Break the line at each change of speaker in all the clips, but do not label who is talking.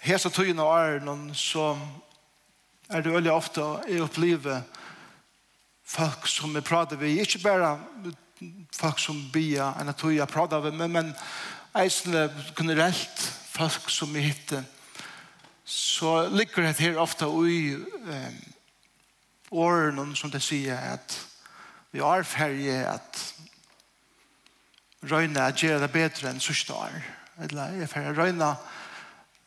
hesa tøyene og æren så er det veldig ofte i opplivet folk som vi prater vi ikke bare folk som bia enn at jeg prater vi men, men eisende generelt folk som vi hittar så ligger det her ofte i eh, årene som det sier at vi er ferdig at røyne at gjøre det bedre enn sørste år eller jeg er ferdig røyne at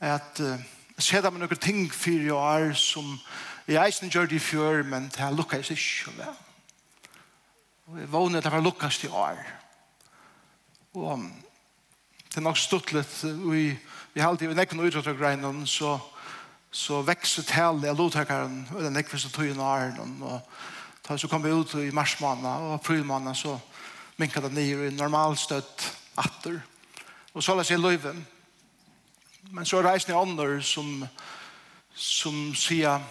at uh, seda med noen ting for jeg er som jeg eisen gjør det i fjør, men det har lukket seg ikke vel. Og jeg vågner at det har lukket seg i år. Og det er nok stått litt, vi, vi har alltid nekken og utrettet greinen, så, så vekser til av lovtakeren, og den nekken som tog inn år. og da så kom vi ut i marsmåned og aprilmåned, så minket det nye i normalstøtt atter. Og så la seg løyven, Men så er det eisen i ånder som, som sier,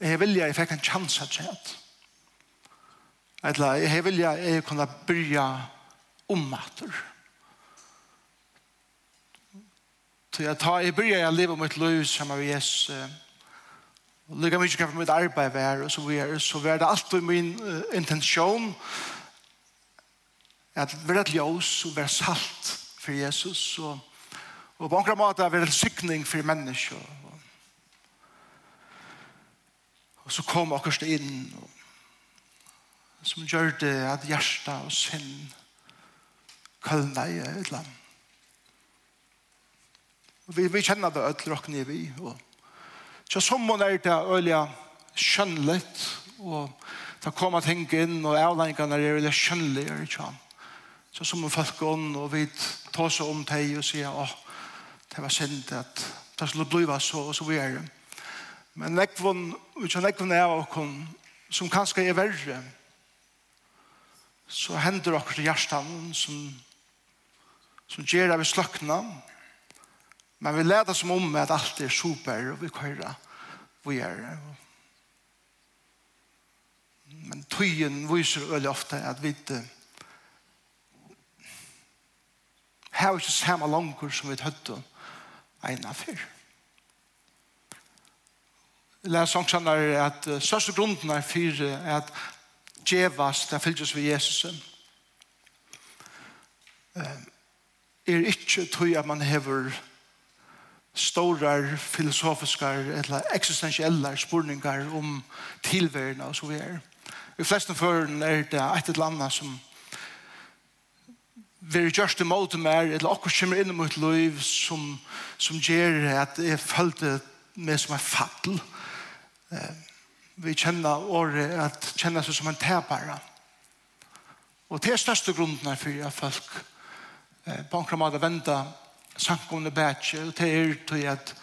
jeg vilja, jeg fikk en chans at kjent. Eller, jeg vilja, jeg kunne om ommater. Så jeg tar, jeg begynner jeg leve mitt liv sammen med Jesus, Og lykke mye kan for mitt arbeid være, og så videre, så var det alltid min uh, intensjon at være et ljøs og være salt for Jesus, og Og på enkla måte er det sykning for mennesker. Og så kom akkurat det inn og, som gjør det at hjertet og sinn kølner i et eller annet. Vi, vi kjenner det ødler råkne vi. Og, så som man er det øyelig skjønnelig og det kommer ting inn og avlengene er øyelig skjønnelig. Så som folk inn, og vi tar seg om deg og sier åh, det var synd at det skulle bli så og så videre. Men nekvun, utkjøn nekvun er av okkon, som kanskje er verre, så hender okkur til hjertet som, som gjør det vi sløkna, men vi leder som om at alt er super, og vi kører vi er Men tøyen viser veldig ofte at vi ikke har ikke samme langer som vi høtter, ena fyr. Lærer sånn er at største grunden er fyr er at djevas, det fylles ved Jesus. Er ikke tøy at man hever stora filosofiska eller existentiella spurningar om tilvärna och så vidare. I flesta förrän är det ett eller annat som veri gjørst i måte mer, eller akkur kommer inn i mitt liv som, som gjør at jeg følte meg som en fattel. Vi kjenner året at kjenner seg som en tepare. Og det er største grunden er for at folk på en kramad venter sankomne bætje, og det er til at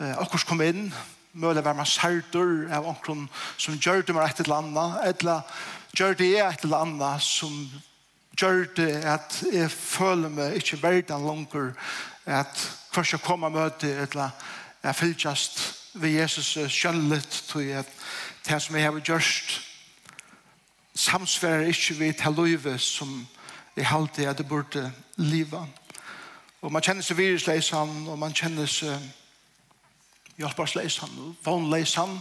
eh, akkur kom inn, mulig være man særdur av akkur som gjør det med et eller annet, eller gjør det et eller annet som gjør det at jeg føler meg ikke verden langer, at først jeg kommer møte, eller jeg fylltjast ved Jesus skjønnelig, til at det som jeg har gjort samsverer ikke ved til livet som jeg halte at det burde livet. Og man kjenner seg virusleisan, og man kjenner seg hjelparsleisan, og vognleisan,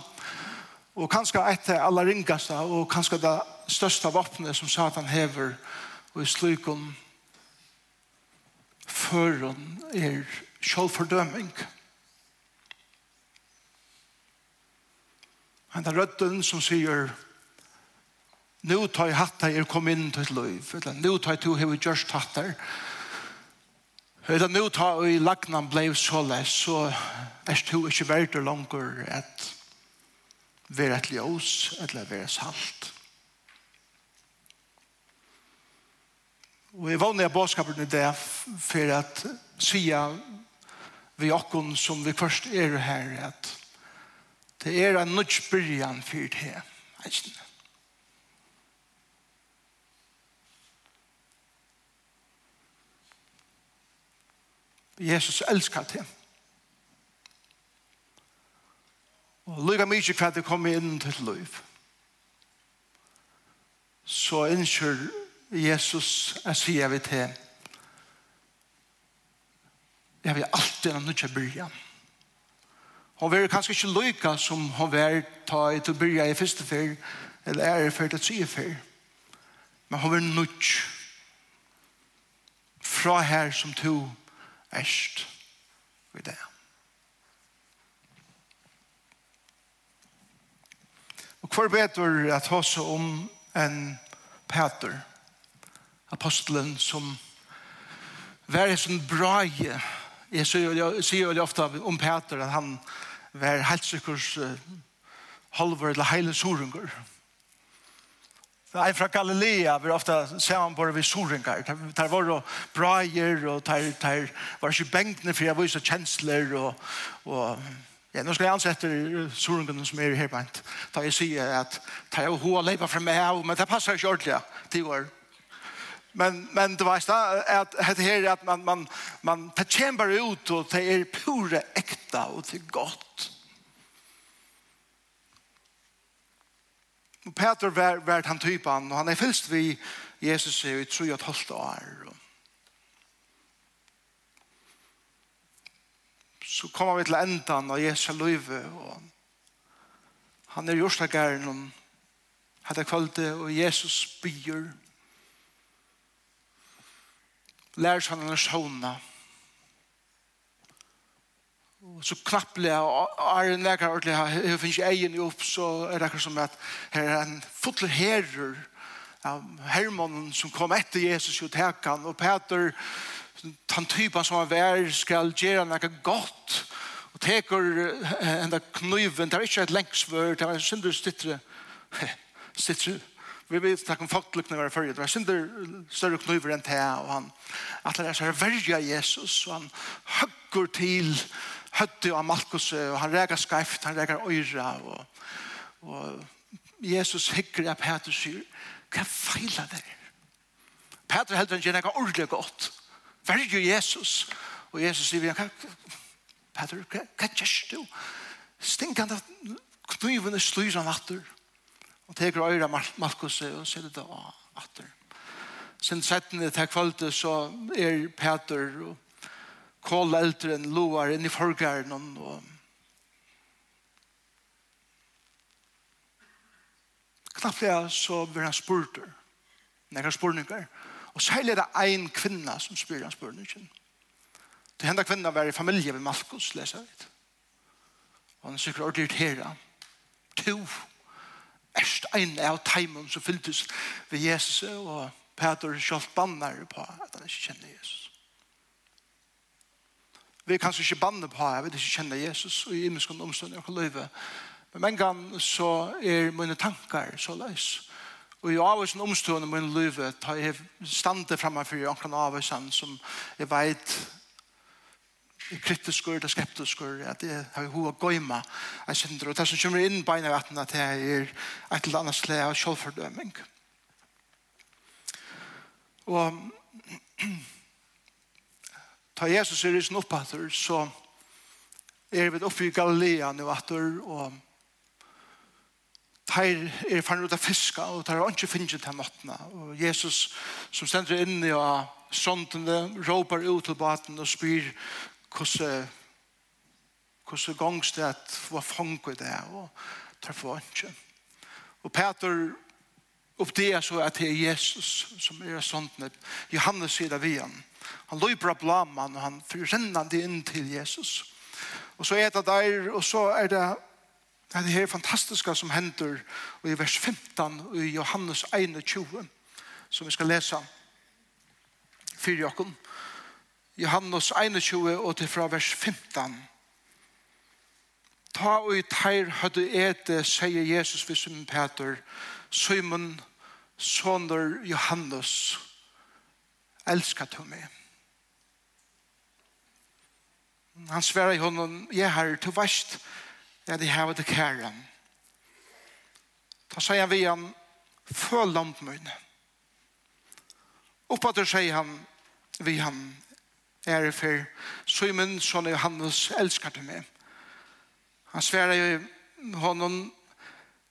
og kanskje etter aller ringaste, og kanskje det største vapnet som Satan hever, og i slukon føren er sjålfordøming. Han er rødden som sier «Nå tar jeg hatt deg er kom inn til et liv», eller «Nå tar jeg to hever gjørst hatt deg», eller «Nå tar jeg lagnan blei så les, så er det ikke verdt det langer at være et ljøs, eller være salt». Og jeg vannet av bådskapen i det for at sida vi okkon som vi først er her at det er en nødt byrjan for det. Ikke Jesus elskar det. Og lukka mykje hva det kommer inn til liv. Så innskjør Jesus, jeg sier vi til jeg vil alltid ha nødvendig til å. Hun var kanskje ikke lykke som hun var ta i til å begynne i første fyr, eller ære fyr til tredje fyr. Men hun var nødt fra her som to erst i det. Og hver betur at hos om en Peter apostelen som var sånn bra jeg sier jo ofte om Peter at han var helt sikkert halvor eller hele sorunger Nei, fra Galilea vi ofte ser han bare ved sorunger. Der var det braier, og der var ikke benkene for jeg var så kjensler, og, og ja, nå skal jeg ansette sorungene som er her, herbeint. Da jeg sier at det er hoa leipa fra meg, men det passer ikke ordentlig til år. Men men det var så att det här att man man man tar chamber ut och det är pure äkta och det är gott. Och Peter var var han typen och han är fyllt vi Jesus är ju tror jag halvt år. Så kommer vi till ändan av Jesu liv och han är just där gärna om hade kvalitet och Jesus byr lærer seg han sjåna. Og så knappelig, og er en leker ordentlig, jeg finner ikke egen opp, så er det akkurat som at her er en fotler herrer av hermannen som kom etter Jesus i tekan, og Peter, den typen som er vær, skal gjøre noe godt, og teker enda kniven, det er ikke et lengsvør, det er en synder stittre, stittre vi vet snakke om folklukkene var før, det var synder større knuver enn det, og han atler er så verja Jesus, og han høgger til høtte av Malkus, og han reger skreft, han reger øyra, og, og Jesus hikker av Peter sier, hva feiler der? Peter heldur han gjerne ordelig godt. Verger Jesus, og Jesus sier, Peter, hva gjørst du? Stinkende knuven slyr han atter, Og teker øyre Markus og sier det da, atter. Sen settene til kvalitet så er Peter og kål eldre enn loar inn i forgæren og knappt det så blir han spurt nekka spurningar. Og særlig er det en kvinna som spyr han spurningen. Det henda kvinna var i familie med Malkus leser jeg. Og han er sikkert ordentlig irritera to erst ein av teimen som fylltes ved Jesus, og Peter kjølt banner på at han ikke kjenner Jesus. Vi kan kanskje ikke banne på at vi ikke kjenner Jesus, og i imenskene omstående og løyve. Men en gang så er mine tankar så løs. Og i avvisen omstående mine løyve, tar jeg stande fremme for jeg kan avvisen som jeg vet kritiskur, det skeptiskur, at det har vi hoa gøyma en synder, og det som kommer inn beina vatten at det er et eller annet slag av kjølfordøming Og ta Jesus er i sin opphatter, så er vi oppe i Galilea nu atter, og Her er fann ut av fiska, og teir har ikke finnet til nattene. Og Jesus, som stender inne og av sondene, råper ut til baten og spyr, hvordan hvordan gongst det at hva fanget det og tar for ikke. Og Peter oppdager så at det er Jesus som er sånn at Johannes sier det vi han. Han løper opp laman og han forrenner det inn til Jesus. Og så er det der, og så er det det er her fantastiske som hender i vers 15 i Johannes 21 som vi skal lese for dere. Johannes 21 og til fra vers 15. Ta og i teir høyde ete, sier Jesus ved Simon Peter, Simon, sonur Johannes, elskar du meg. Han sverar i honom, jeg herre, til veist, ja, de her var det kæren. Da sier han vi han, følg lampen min. til sier han, vi han, ære for Simon, son er Johannes, elskar du meg. Han sverar jo honom,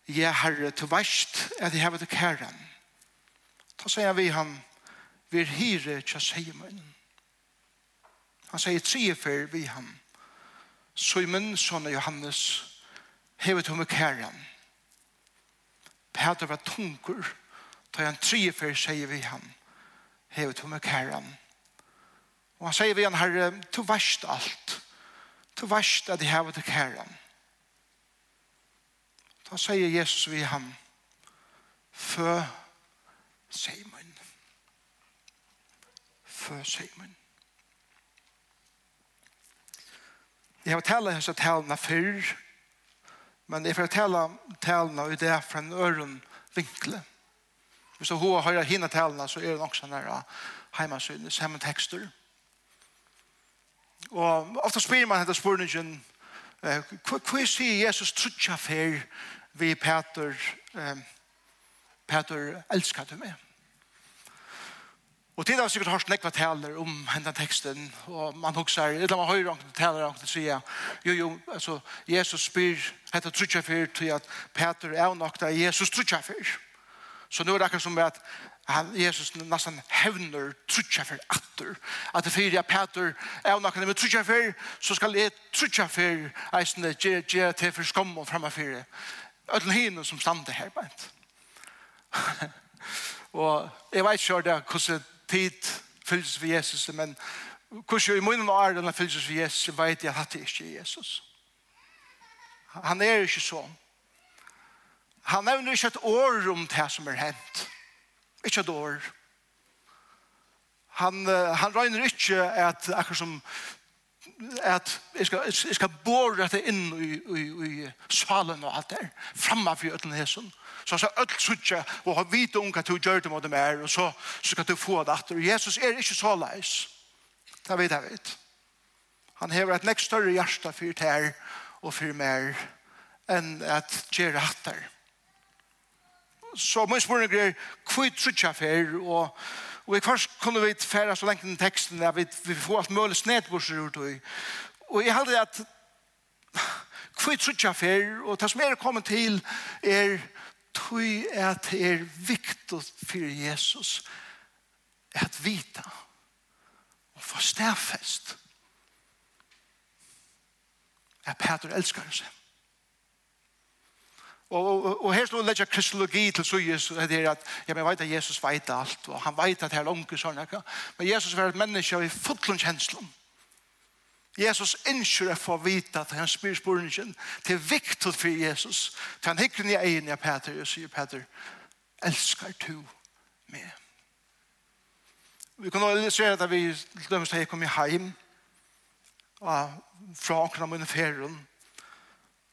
ja herre, til verst, at jeg hevet kæren. Da sier vi han, vi er hyre til Simon. Han sier tre for vi han. Simon, son av Johannes, hevet henne kæren. Peter var tungur, da han tre for sier vi han, hevet henne kæren. Hevet Og han sier vi han, herre, du verst alt. Du verst at jeg har til kæren. Da sier Jesus vi ham, fø Simon. Fø Simon. Jeg har talt hans talene før, men jeg får tale talene i det fra en øren vinkle. Hvis du har hørt henne talene, så er det nok sånn der heimasynet, samme tekster. Og ofta spyr man hentar spurningen, hva sier Jesus trutja fer vi Peter, Peter elskar du meg? Og tid har sikkert hørt nekva taler om hendan teksten, og man huksar, eller man høyre omkring taler omkring sier, jo, jo, altså, Jesus spyr, hette trutja fer til at Peter er nok Jesus trutja fer. Så nu er det akkur som at han Jesus nästan hävner trutcha för atter att det fyra Peter är någon med trutcha för så ska det trutcha för eisne ge ge till för skom och framme för öll hin som stande här bant och jag vet själv där hur tid fylls vi Jesus men hur i munnen är den fylls vi Jesus vet jag att det är Jesus. Han är inte så han nämner ikke et år om det som er hent. Ikke et år. Han, han regner ikke at akkurat som at jeg skal, jeg skal båre dette inn i, i, i salen og alt der, fremme for øtlen hesen. Så han sa, øtl suttje, og ha vite unga til å gjøre det mot dem er, og så, så skal du få det atter. Jesus er ikke så leis. Det vet jeg vet. Han hever et nekst større hjerte for det her, og for mer, enn at gjøre atter så min spørning er hva er trutja fer og og i først kunne vi færa så lengt den teksten at vi, vi får alt mulig snedburser ut og og jeg heldig at hva er trutja fer og det som er kommet til er tog at det er viktig for Jesus at vita og få stafest at Peter elskar seg. Og, og, og her slår legger kristologi til suyes, Jesus, det er at ja, men jeg vet at Jesus vet alt, og han vet at det er langt og sånn, ikke? men Jesus var et menneske i fotlund kjenslen. Jesus innskjør for å vite at han spyr spørningen til viktig for Jesus. Til han hikker ned egen av Peter, og sier Peter, elskar du meg? Vi kan også illustrere at vi til dømes da jeg kom i og fra akkurat mine ferien,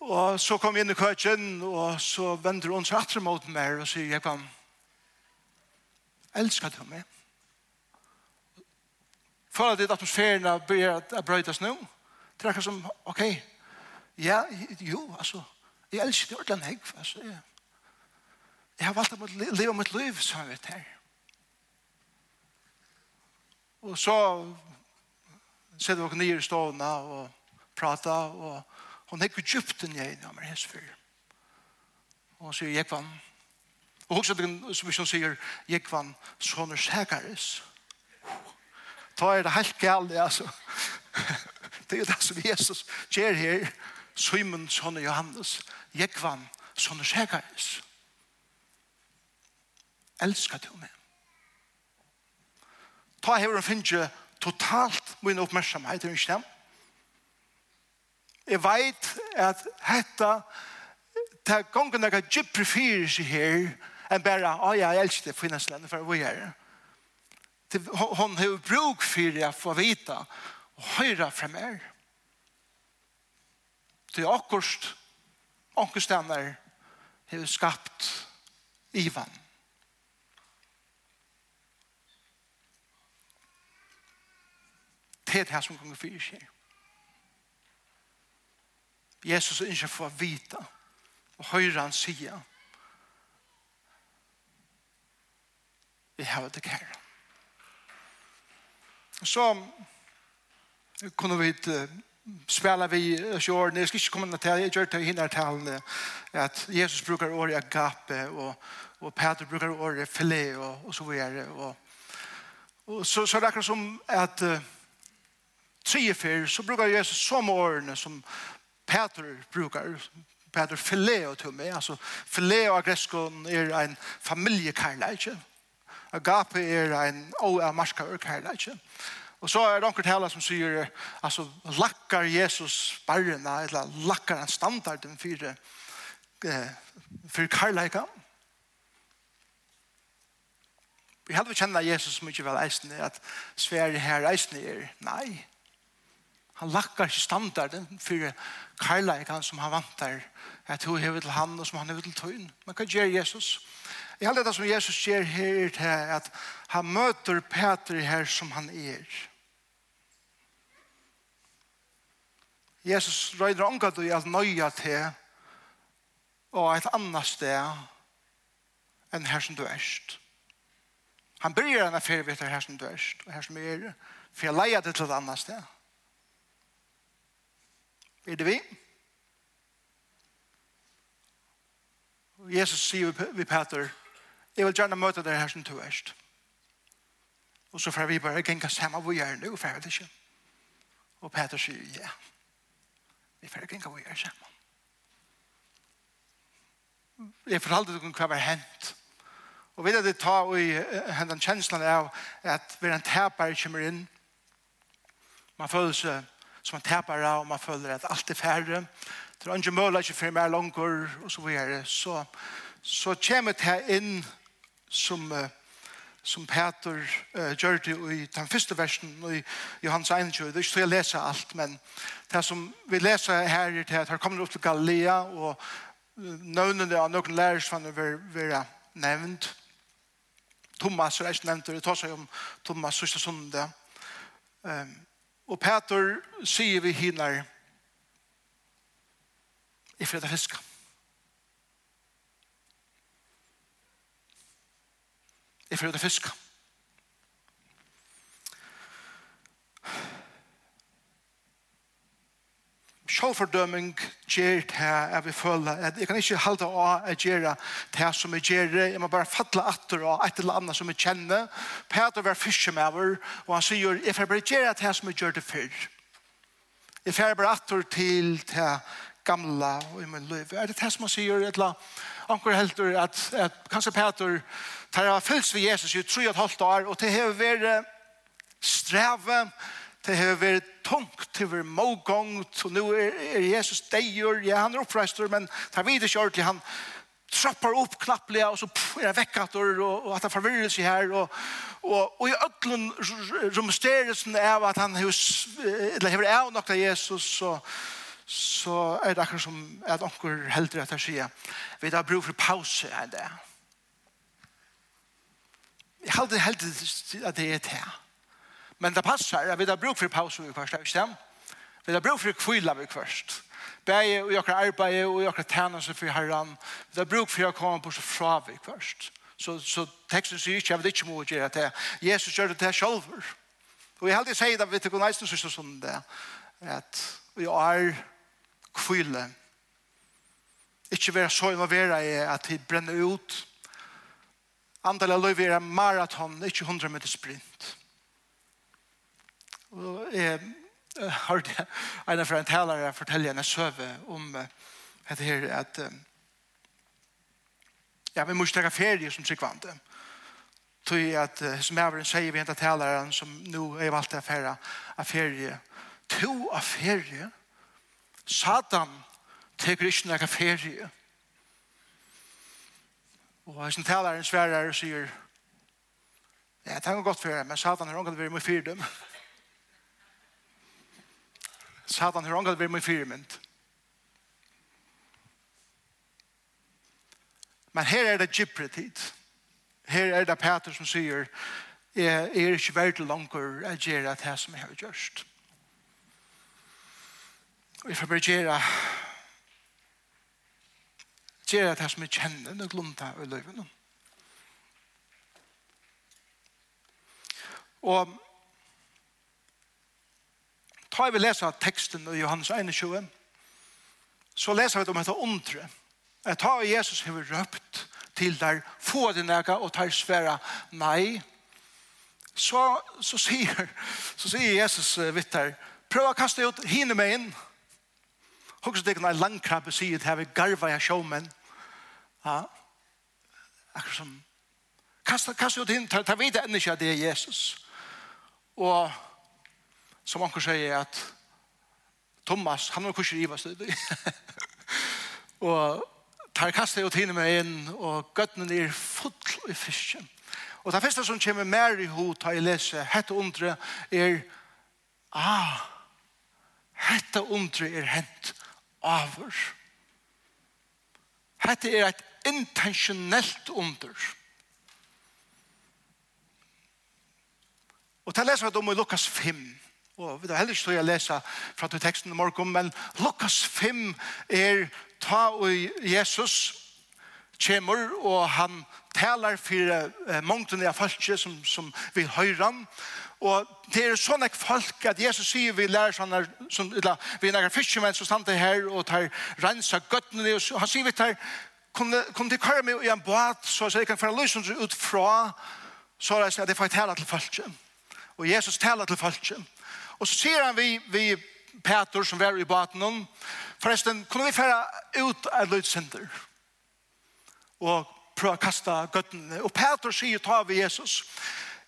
Og så kom jeg inn i køkken, og så vender hun seg atre mot meg og sier, jeg kan, elsker du meg? Føler at atmosfæren blir at brøytes nå? Det er akkurat som, ok, ja, jo, altså, jeg elsker det ordentlig meg, altså, jeg, jeg har valgt å leve mitt liv, som jeg vet her. Og så sitter vi nye i stående og prater, og Hon hekker djupten i en av hans fyr. Og hun sier, Jekvann, og hun den som hun sier, Jekvann, sånne sækares. Da er det helt galt, altså. det er det som Jesus gjør her, Simon, sånne Johannes, Jekvann, sånne sækares. Elskar du meg? Ta her og finne totalt min oppmerksomhet, er hun ikke Jeg vet at hetta, det er gongen jeg har djupere fyrir seg her, enn bare, å ja, jeg elsker det finnes finanslandet for å gjøre. Hun Hon har bruk for å få vita og høre fra meg. Det er akkurat, ångestene har skapt Ivan. Det er det som kommer fyrir seg her. Jesus er ikke for å vite og høyre han sier vi har det kære. Så kunne vi spela vi sjorden, jeg skal ikke komme til, jeg gjør til hinner talene, at Jesus brukar året agape, og, og Peter brukar året filet, og, og så videre, og, og så, så det er akkurat som at uh, tre fyr, så brukar Jesus som årene som Peter brukar, Peter fileo til meg, altså fileo av är er en familiekarleik, agape er en oavmarskar karleik, Og så er det noen taler som sier, altså, lakkar Jesus barna eller lakkar han standarden for, eh, for karlæka. Vi hadde vi kjenne Jesus mycket vel eisene, at svär her eisene er, nei, Han lakkar ikke standarden for karlægan som han vantar at hun hever til han og som han hever til tøyen. Men hva gjør Jesus? Jeg har det som Jesus gjør her til at han møter Peter her som han er. Jesus røyder omgå du i alt nøya til og et annet sted enn her som du erst. Han bryr henne for vi vet her som du erst og her som er for jeg leier det til et annet sted. Er det vi? Jesus sier vi Peter, jeg vil gjerne møte deg her som du erst. Og så får vi bare genka sammen hvor jeg er nå, for jeg vet ikke. Og Peter sier, ja, vi får genka hvor er sammen. Jeg fortalte dere hva var hent. Og vi det ta i hendene kjenslen av at vi er en tapar kommer inn. Man føler seg som man tapar av og man føler at alt er færre. Det er ikke mulig ikke for mer langer og så videre. Så, så kommer det her inn som, som Peter uh, gjør det i den første versen i Johans 21. Det er ikke så jeg leser alt, men det som vi leser her er til at her kommer det opp til Galilea og nøvnene av noen lærersvann vil være nevnt. Thomas er ikke nevnt, det tar seg om Thomas sørste sundet. Um, Og Peter sier vi hinner i fredag fiska. I fredag fiska. sjåfordøming gjør det jeg vil føle. at Jeg kan ikke holde å gjøre det som jeg gjør. Jeg må bare fatle atter og et eller annet som jeg kjenner. Peter var fiskemøver, og han sier, jeg får bare gjøre det som jeg gjør det før. Jeg får bare atter til det gamla og i min liv. Er det det som han sier, et eller annet, anker helter, at, at kanskje Peter tar av fylls ved Jesus i tro og et halvt år, og det har vært streve, det har vært tungt, det har vært mågång, så nå er Jesus deier, ja, han er oppreistur, men det har vi ikke ordentlig, han trappar opp knapplig, og så pff, er det vekkator, og, og at han forvirrer seg her, og, og, og i øklen romsterelsen er at han har, eller har av nok av Jesus, så, så er det akkurat som at onker heldur at han sier, vi har brug for pause enn det. Jeg heldur heldur at det er det. Men det passar at vi har bruk for pauser vi først. Vi har bruk for kvila vi først. Bæje og jokra arbeid og jokra seg for herran. Vi har bruk for å komme på så fra vi først. Så, så teksten sier ikke, jeg vet ikke må gjøre det. Jesus gjør det til selv. Og jeg har alltid sier det, vi tykker nesten sørste sånn det, at vi er kvile. Ikke være så involveret i at vi brenner ut. Andal av løyver er maraton, ikke 100 meter sprint. Og jeg hørte en av en talere fortelle en søve om dette her at ja, vi må ikke ta ferie som sikvante. Tøy at som jeg vil sier vi hentet taleren som nå er valgt til ferie av ferie. To av ferie. Satan teker ikke noen ferie. Og hvis en taleren sverer og sier ja, det er godt ferie, men Satan har omgått vært med fyrdom. Ja. Satan har ångat vid min firmynd. Men her er det gypretid. Her er det Peter som sier, jeg er ikke verdt langer å gjøre det som jeg har gjort. Og jeg får bare gjøre gjøre det som jeg kjenner og glunter i løyvene. Og Ta vi lesa teksten i Johannes 21, så leser vi om dette ondre. At ta Jesus har røpt til der, få din ega og tar svære nei. Så, så, sier, så sier Jesus vitt der, prøv å kaste ut hine meg inn. Hoks det kan en langkrabbe sier det her ved garva jeg sjåmen. Ja, akkurat som, kaste, kaste ut hine, ta, ta vidt enn ikke at det er Jesus. Og som anker sier at Thomas, han var kurser i hva det. og tar kastet og tiner meg inn, og gøttene er full i fisken. Og det første som kommer mer i hod, tar jeg lese, hette undre er, ah, hette undre er hent avur. Hette er et intentionellt under. Og til leser vi om i Lukas 5. Og vi har heller ikke stått å lese fra til teksten i morgen, men Lukas 5 er ta og Jesus kommer, og han taler for eh, mongtene av folket som, som vi høre han. Og det er sånn at folk at Jesus sier vi lærer sånn som, eller, vi er fiskemenn som stande her og tar rensa gøttene, og han sier vi tar, kunne, kunne de køre meg i en båt, så jeg kan få løsene ut fra, så er det at jeg får tale til folket. Og Jesus taler til folket. Og så sier han vi, vi Peter som var i baten forresten, kunne vi fære ut av løydsender og prøve å kaste gøttene. Og Peter sier ta vi Jesus.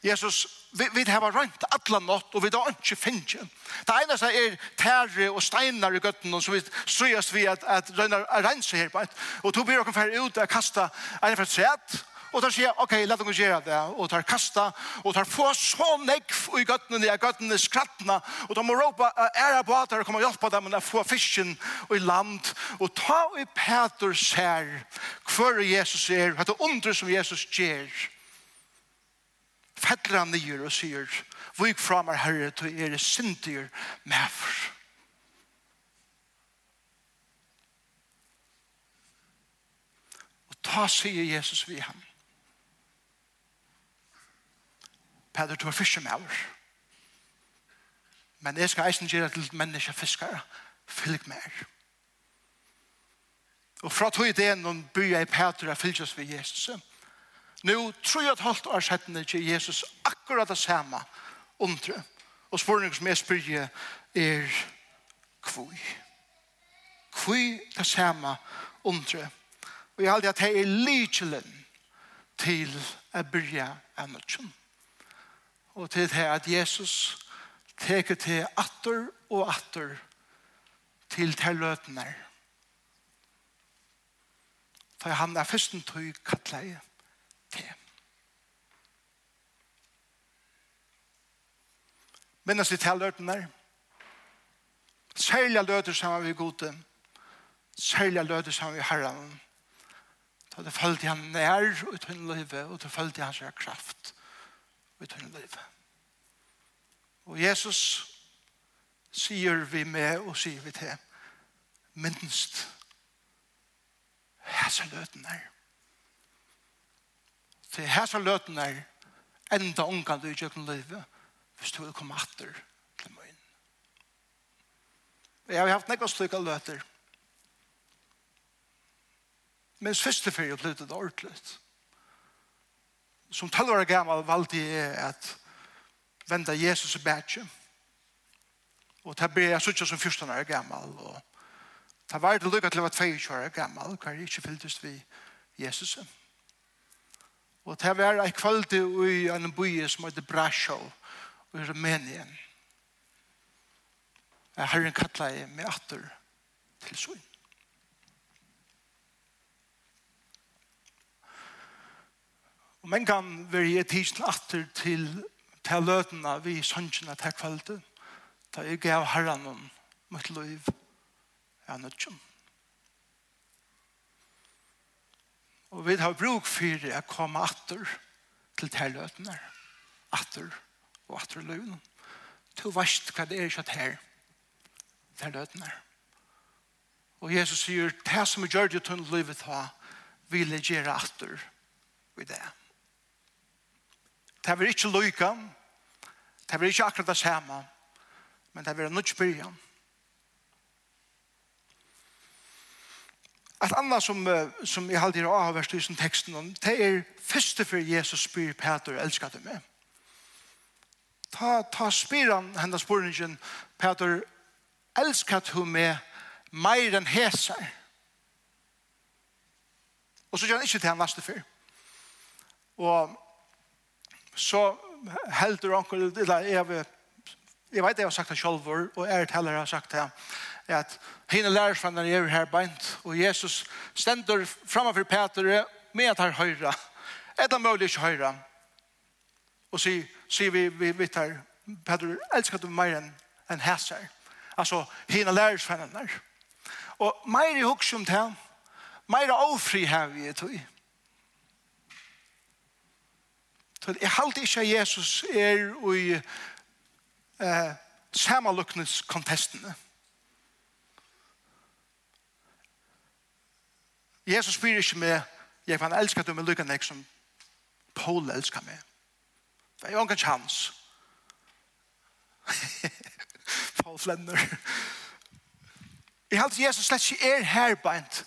Jesus, vi, vi har rønt alle nått, og vi har ikke finnet. Det eneste er tære og steiner i gøttene, som vi strøyest vi at, at rønner er rense her på. Og to blir dere fære ut og kaste en fra tredje, Og tar sier, ok, la dem gjøre det, og tar kasta, og tar få så nekv i gøttene, i gøttene skrattene, og tar må råpa æra på at tar kommer hjelpa dem å få fisken i land, og ta i Peter ser hver Jesus er, hva det under som Jesus gjør. Fettler han nye og sier, vik fra meg herre, til er sinter med for. Og ta sier Jesus vi ham, Peter, du er fiskemæver. Men jeg skal eisen gjøre til mennesker fiskere. Fylg mer. Og fra tog ideen om byer i Peter er fylgjøs ved Jesus. Nå tror jeg at halvt år setten er Jesus akkurat det samme undre. Og spørningen som jeg spør er kvøy. Kvøy det samme undre. Og jeg halde at det er lykjelen til å byrja av nødgjønn og til det at Jesus teker til atter og atter til til løtene. For han er førsten tog kattleie til. Minnes vi til løtene? Særlig løter sammen vi gode. Særlig løter sammen vi herren. Da det følte han nær ut i livet, og det følte han seg kraft i tunne liv. Og Jesus sier vi med og sier vi til minst hæsa løten er. Til hæsa løten er enda ungan du i kjøkken livet hvis du vil komme atter til møyen. Jeg har haft nekka slukka løter. Men første fyrir jeg ble det ordentligt som 12 år gammal valgte jeg at venda Jesus i bætje. Og ta ble jeg suttet som 14 år gammal. Og ta var det lykket til å være 22 år gammal, hver jeg ikke fylltes vi Jesus. Og ta var jeg kvalitet i en bøye som heter Brasjov i Rumænien. Jeg har en kattleie med atter til søgn. Og men kan være jeg tidsen atter til, til løtene vi sønnsene til kveldet, da jeg gav herren om mitt liv, jeg er nødt Og vi har bruk for å komme atter til til løtene, atter og atter løtene. Du vet hva det er ikke her, til løtene. Og Jesus sier, det som vi gjør det til livet, vil jeg gjøre atter i det. Det er ikke lykke. Det er ikke akkurat det samme. Men det er nødt byrja. Et annet som, som jeg alltid har avhørst i teksten det er første for Jesus spyr Peter, elsker du meg? Ta, ta spyr han hennes spørningen, Peter, elsker du meg mer enn heser? Og så gjør han ikke til han neste fyr. Og så heldur onkel, eller jeg, jeg vet jeg har sagt det selv, og jeg heller har sagt det, at henne lærer fra når jeg er her beint, og Jesus stender framfor Peter med at han høyre, et av mulig ikke høyre, og sier, sier vi, vi vet her, Peter, elsker du mer enn en hæser, altså henne lærer fra lærersvenner. Og mer i hukk som det, mer avfri her vi er tog, Så jeg halte ikke at Jesus er i eh, samaluknes kontestene. Jesus spyr ikke med jeg kan elske du med lykka nek som Paul elsker meg. Det er jo ikke chans. Paul Flenner. Jeg halte Jesus slett ikke er herbeint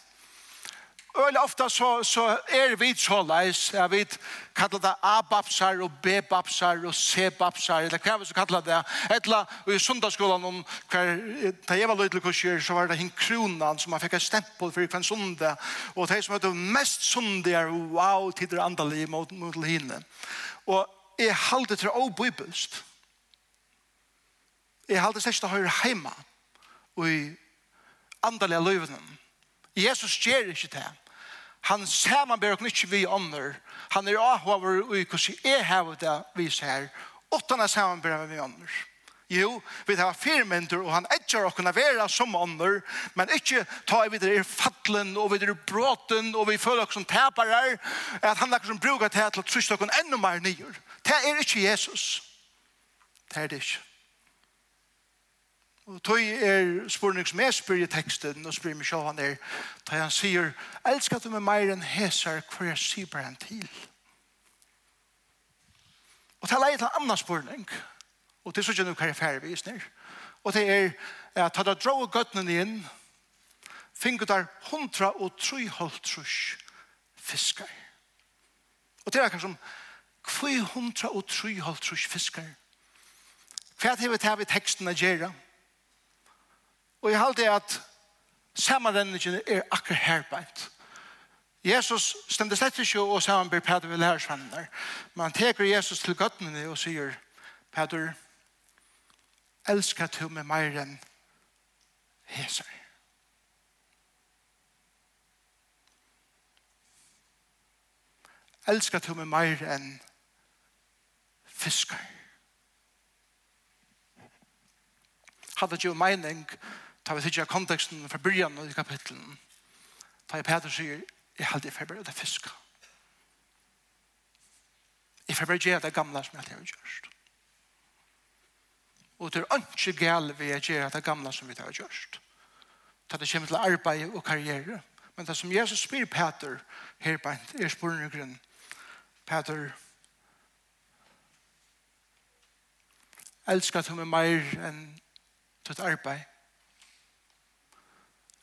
Øyla ofta så, så er vi så leis, jeg vet, kallar det A-babsar og B-babsar og C-babsar, eller hva vi så kallar det. Etla, og i sundagsskolan, om hver, da jeg var løydelig kursier, så var det hinn kronan som man fikk et stempel for hver sundag, og de som hadde mest sundager, wow, tider andali mot, mot hinne. Og jeg halde til å bibelst. Jeg halde til å høre heima, og i andali av. Jesus gjør ikke det. Han ser man bare ikke vi ånder. Han er avhover og ikke så er hevet det vis her. Åttan er bare vi ånder. Jo, vi tar fire firmynder, og han etter å kunne være som ånder, men ikke ta i videre i fattelen, og videre i bråten, og vi føler oss som tapere, at han er som bruker det til å tryste oss enda mer nyer. Det er ikke Jesus. Det er det ikke. Og tog er spurning som jeg spyr i teksten, og spyr meg sjå han er, da han sier, elsker du meg meir enn hesar, hvor jeg sier han til. Og det er til en annan spurning, og det er sånn hva jeg færvisner, og det er at da dra og gøttene inn, finner der hundra og tru halvtrus fiskar. Og det er akkur som, hvor hundra og tru halvtrus fiskar? Hva er det vi tar vi teksten å gjøre? Hva Og jeg halte at samanvendingen er akkur herbeint. Jesus stendte slett ikke og sa han ber Peter ved lærersvenner. Men han teker Jesus til gøttene og sier, Peter, elsker du med mer enn heser. Elsker du med mer enn fiskar. Hadde du mening, mening, tar vi sikkert konteksten fra byrjan i kapitlen, tar jeg Peter sier, jeg halte i februar det fiska. I februar gjør det gamla som jeg har gjørst. Og det er ikke gale vi gjør det gamla som vi har gjørst. Ta det kommer til arbeid og karriere. Men det som Jesus spyr Peter her på en er spørende grunn. Peter, elsker du meg mer enn ditt arbeid?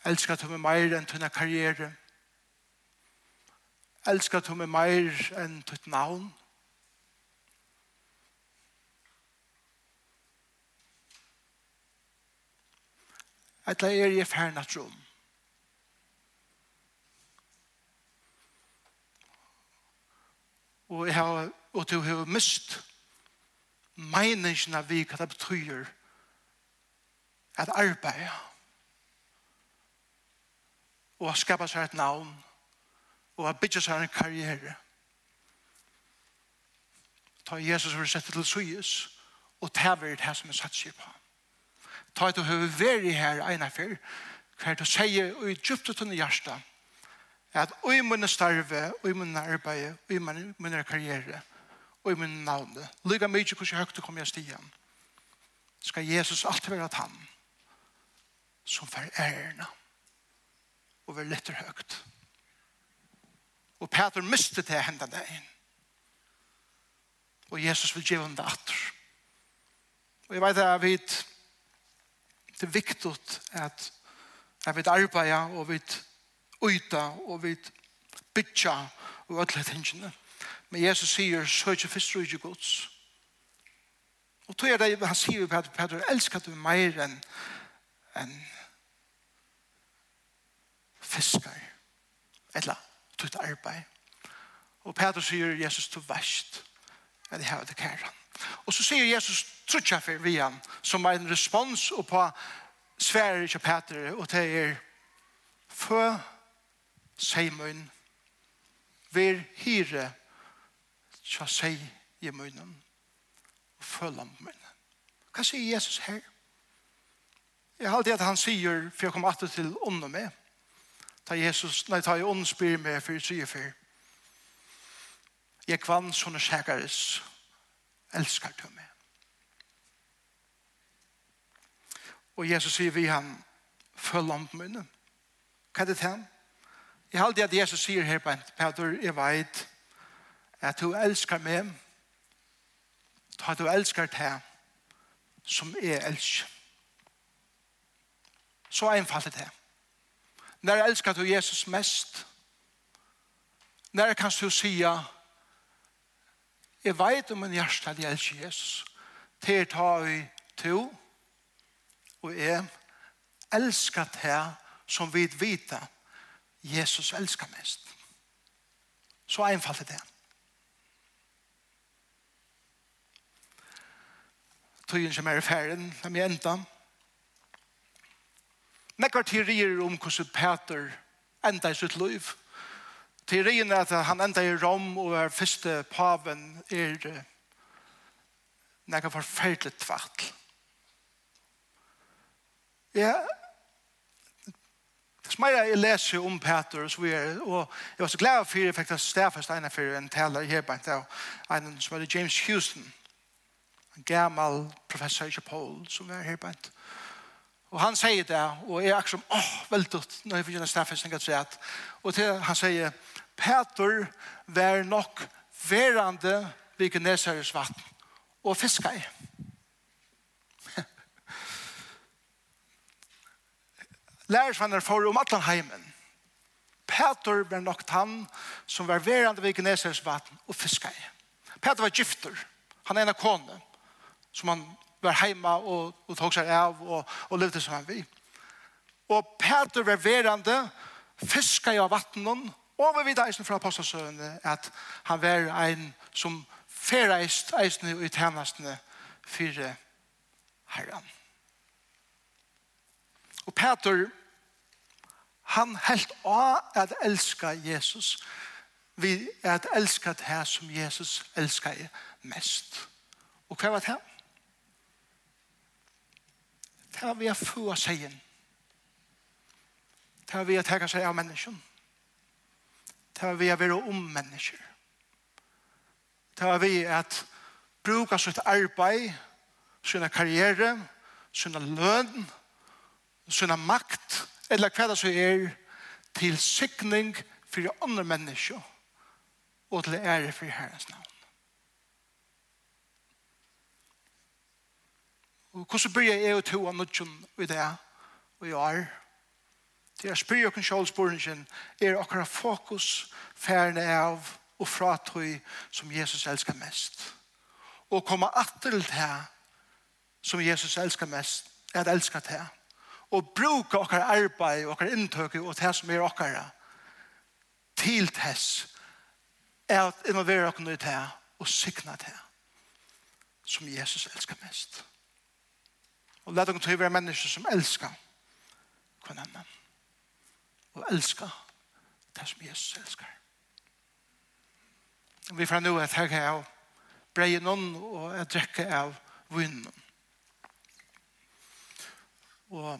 Elskar du meg mer enn tunne karriere? Elskar du meg mer enn tutt navn? Etla er jeg færna trom. Og jeg har, og du har mist meningen av vi hva det betyr at arbeid og å skapa seg et navn og å bygge seg en karriere. Ta Jesus og sette til Suis og ta ved det som er satt seg på. Ta et og høy veri her ene før hver du sier og i djupte tunne hjertet at oi i munne starve, oi i munne arbeid, og i munne karriere, og i munne navn, Lyga mykje hvordan høyt du kommer i stian. Skal Jesus alltid være at han som fer ærna og være litt høyt. Og Peter mistet det hendet deg inn. Og Jesus vil gjøre det atter. Og jeg vet at vi det er viktig at jeg vet arbeide og vi uta og vi bytja og alle tingene. Men Jesus sier, så er ikke først og ikke gods. Og tog er det, han sier jo Peter, Peter, elsker du mer enn en fiskar, eller tutt arbeid. Og Peter sier Jesus, du verst, at jeg har det kæren. Og så sier Jesus, trutja for vi han, som er en respons og på sværer ikke Peter, og det er, fø, seimun, vir hyre, tja sei i munnen, og fø lammen. Hva sier Jesus her? Jeg har alltid at han sier, for jeg kommer alltid til ånden med, Ta Jesus, nei, ta i ånden spyr meg for tre og for. Jeg kvann sånne skjægares, elskar du meg. Og Jesus sier vi han, følg om på munnen. Hva er det til han? Jeg halte at Jesus sier her på en, Peter, jeg vet at du elskar meg, ta du elskar det som er elsk. Så einfalt det er. När älskar du Jesus mest? När kan du säga Jag vet om en hjärsta att jag älskar Jesus. Till ta vi to och jag älskar det som vi vet Jesus älskar mest. Så einfalt är det. Tøyen som er i ferden, de er enda nekkar teorier om hvordan Peter enda i sitt liv. Teorien er at han enda i Rom og er første paven er nekkar forferdelig tvart. Ja, Det Som jeg leser om Peter og så videre, og jeg var så glad for jeg fikk det stedfest ene for en taler her på en dag, en som heter James Houston, en gammel professor i Paul som er her på en dag. Og han sier det, og jeg er akkurat som, åh, oh, veldig, når jeg fikk en stafestning at Og til han sier, Peter var nok verande ved kunne vatten og fiska i. Lærersvenner for om atlan heimen. Peter var nok han som var verande ved kunne vatten og fiska i. Peter var gifter. Han er en kone som han var heima og, og tog seg av og, og levde som han vi. Og Peter var verande, fiska i av og vi vet eisen fra apostelsøvende at han var ein som ferreist eisen i tjenestene fire herren. Og Peter, han helt av at elska Jesus, vi at elska det her som Jesus elska mest. Og hva var det her? Det er vi å få seg inn. Det er vi å teka seg av mennesken. Det er vi å være om mennesker. Det er vi at bruka sitt arbeid, sin karriere, sin løn, sin makt, eller hva det så er, til sikning for andre mennesker og til ære for Herrens navn. Og hvordan bør jeg og to av nødgjøn i det og i år? Det er spyrir jokken sjålsporingen er akkurat fokus færne av og fratøy som Jesus elskar mest. Og komme atter til det som Jesus elskar mest, er at til det. Og bruka okkar arbeid og okkara inntøk og det som er okkara til tess er at involvera okkara til det og signa det som Jesus elskar mest. Og let dere til å være mennesker som elsker hver annen. Og elsker det som Jesus elsker. Vi får nå et her av breien og et drekke av vinnen. Og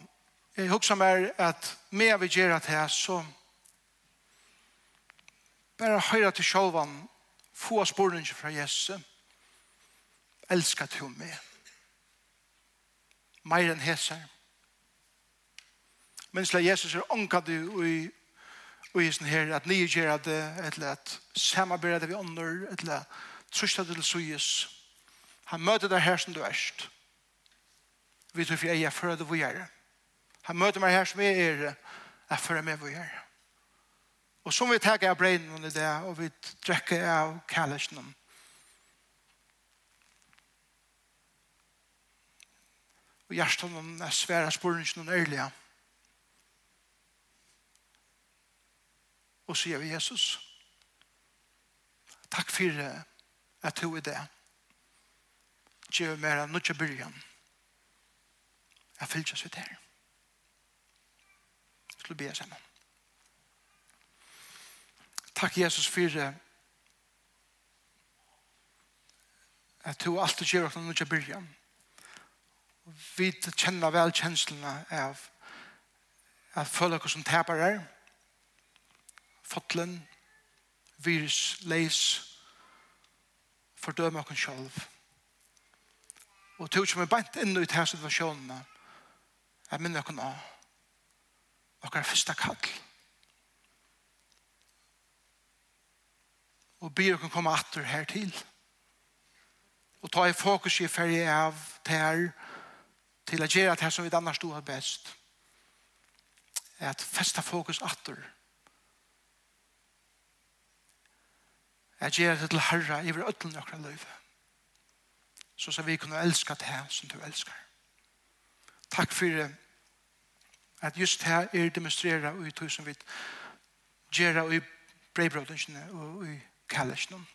jeg husker meg at med vi gjør at her så bare høyre til sjølven få spørninger fra Jesus elsker til meg mer enn heser. Men slik Jesus er ånka du i og i sånn her, at nye gjør det, eller at samarbeid det vi ånder, eller at trusla det til suyes. Han møter deg her som du erst. Vi tror for jeg er for det vi gjør. Han møter meg her som jeg er, er for det med vi gjør. Og som vi takker av breinen under det, og vi drekker av kallelsen om og hjertet om jeg svære spørningen noen ærlige. Og sier vi Jesus, takk for at du er det. Gjør mer enn nødvendig byrjan. Jeg fyllt oss ut her. Jeg skulle be sammen. Takk Jesus for at du alltid gjør noen nødvendig byrjan vi kjenner vel kjenslene av at føle oss som tapere, fotlen, virus, leis, fordøme oss selv. Og til som er beint inn i disse situasjonene, jeg minner oss av er første kall. Og byr oss komme atter her til. Og ta i fokus i ferie av til her, til å gjøre det som vi annars stod best, er at festa fokus atter. Jeg gjør det til Herre i vår ødlen akkurat løyve. Så skal vi kunne elska det som du elskar. Takk for at just her er demonstrera og i tog som vi gjør og i breibrodensene og i kallesene.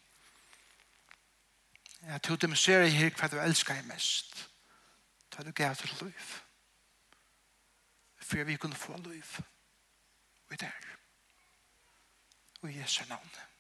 At du demonstrerer her hva du elskar mest ta du gav til liv. For vi kunne få liv. Og i der. Og i Jesu navnet.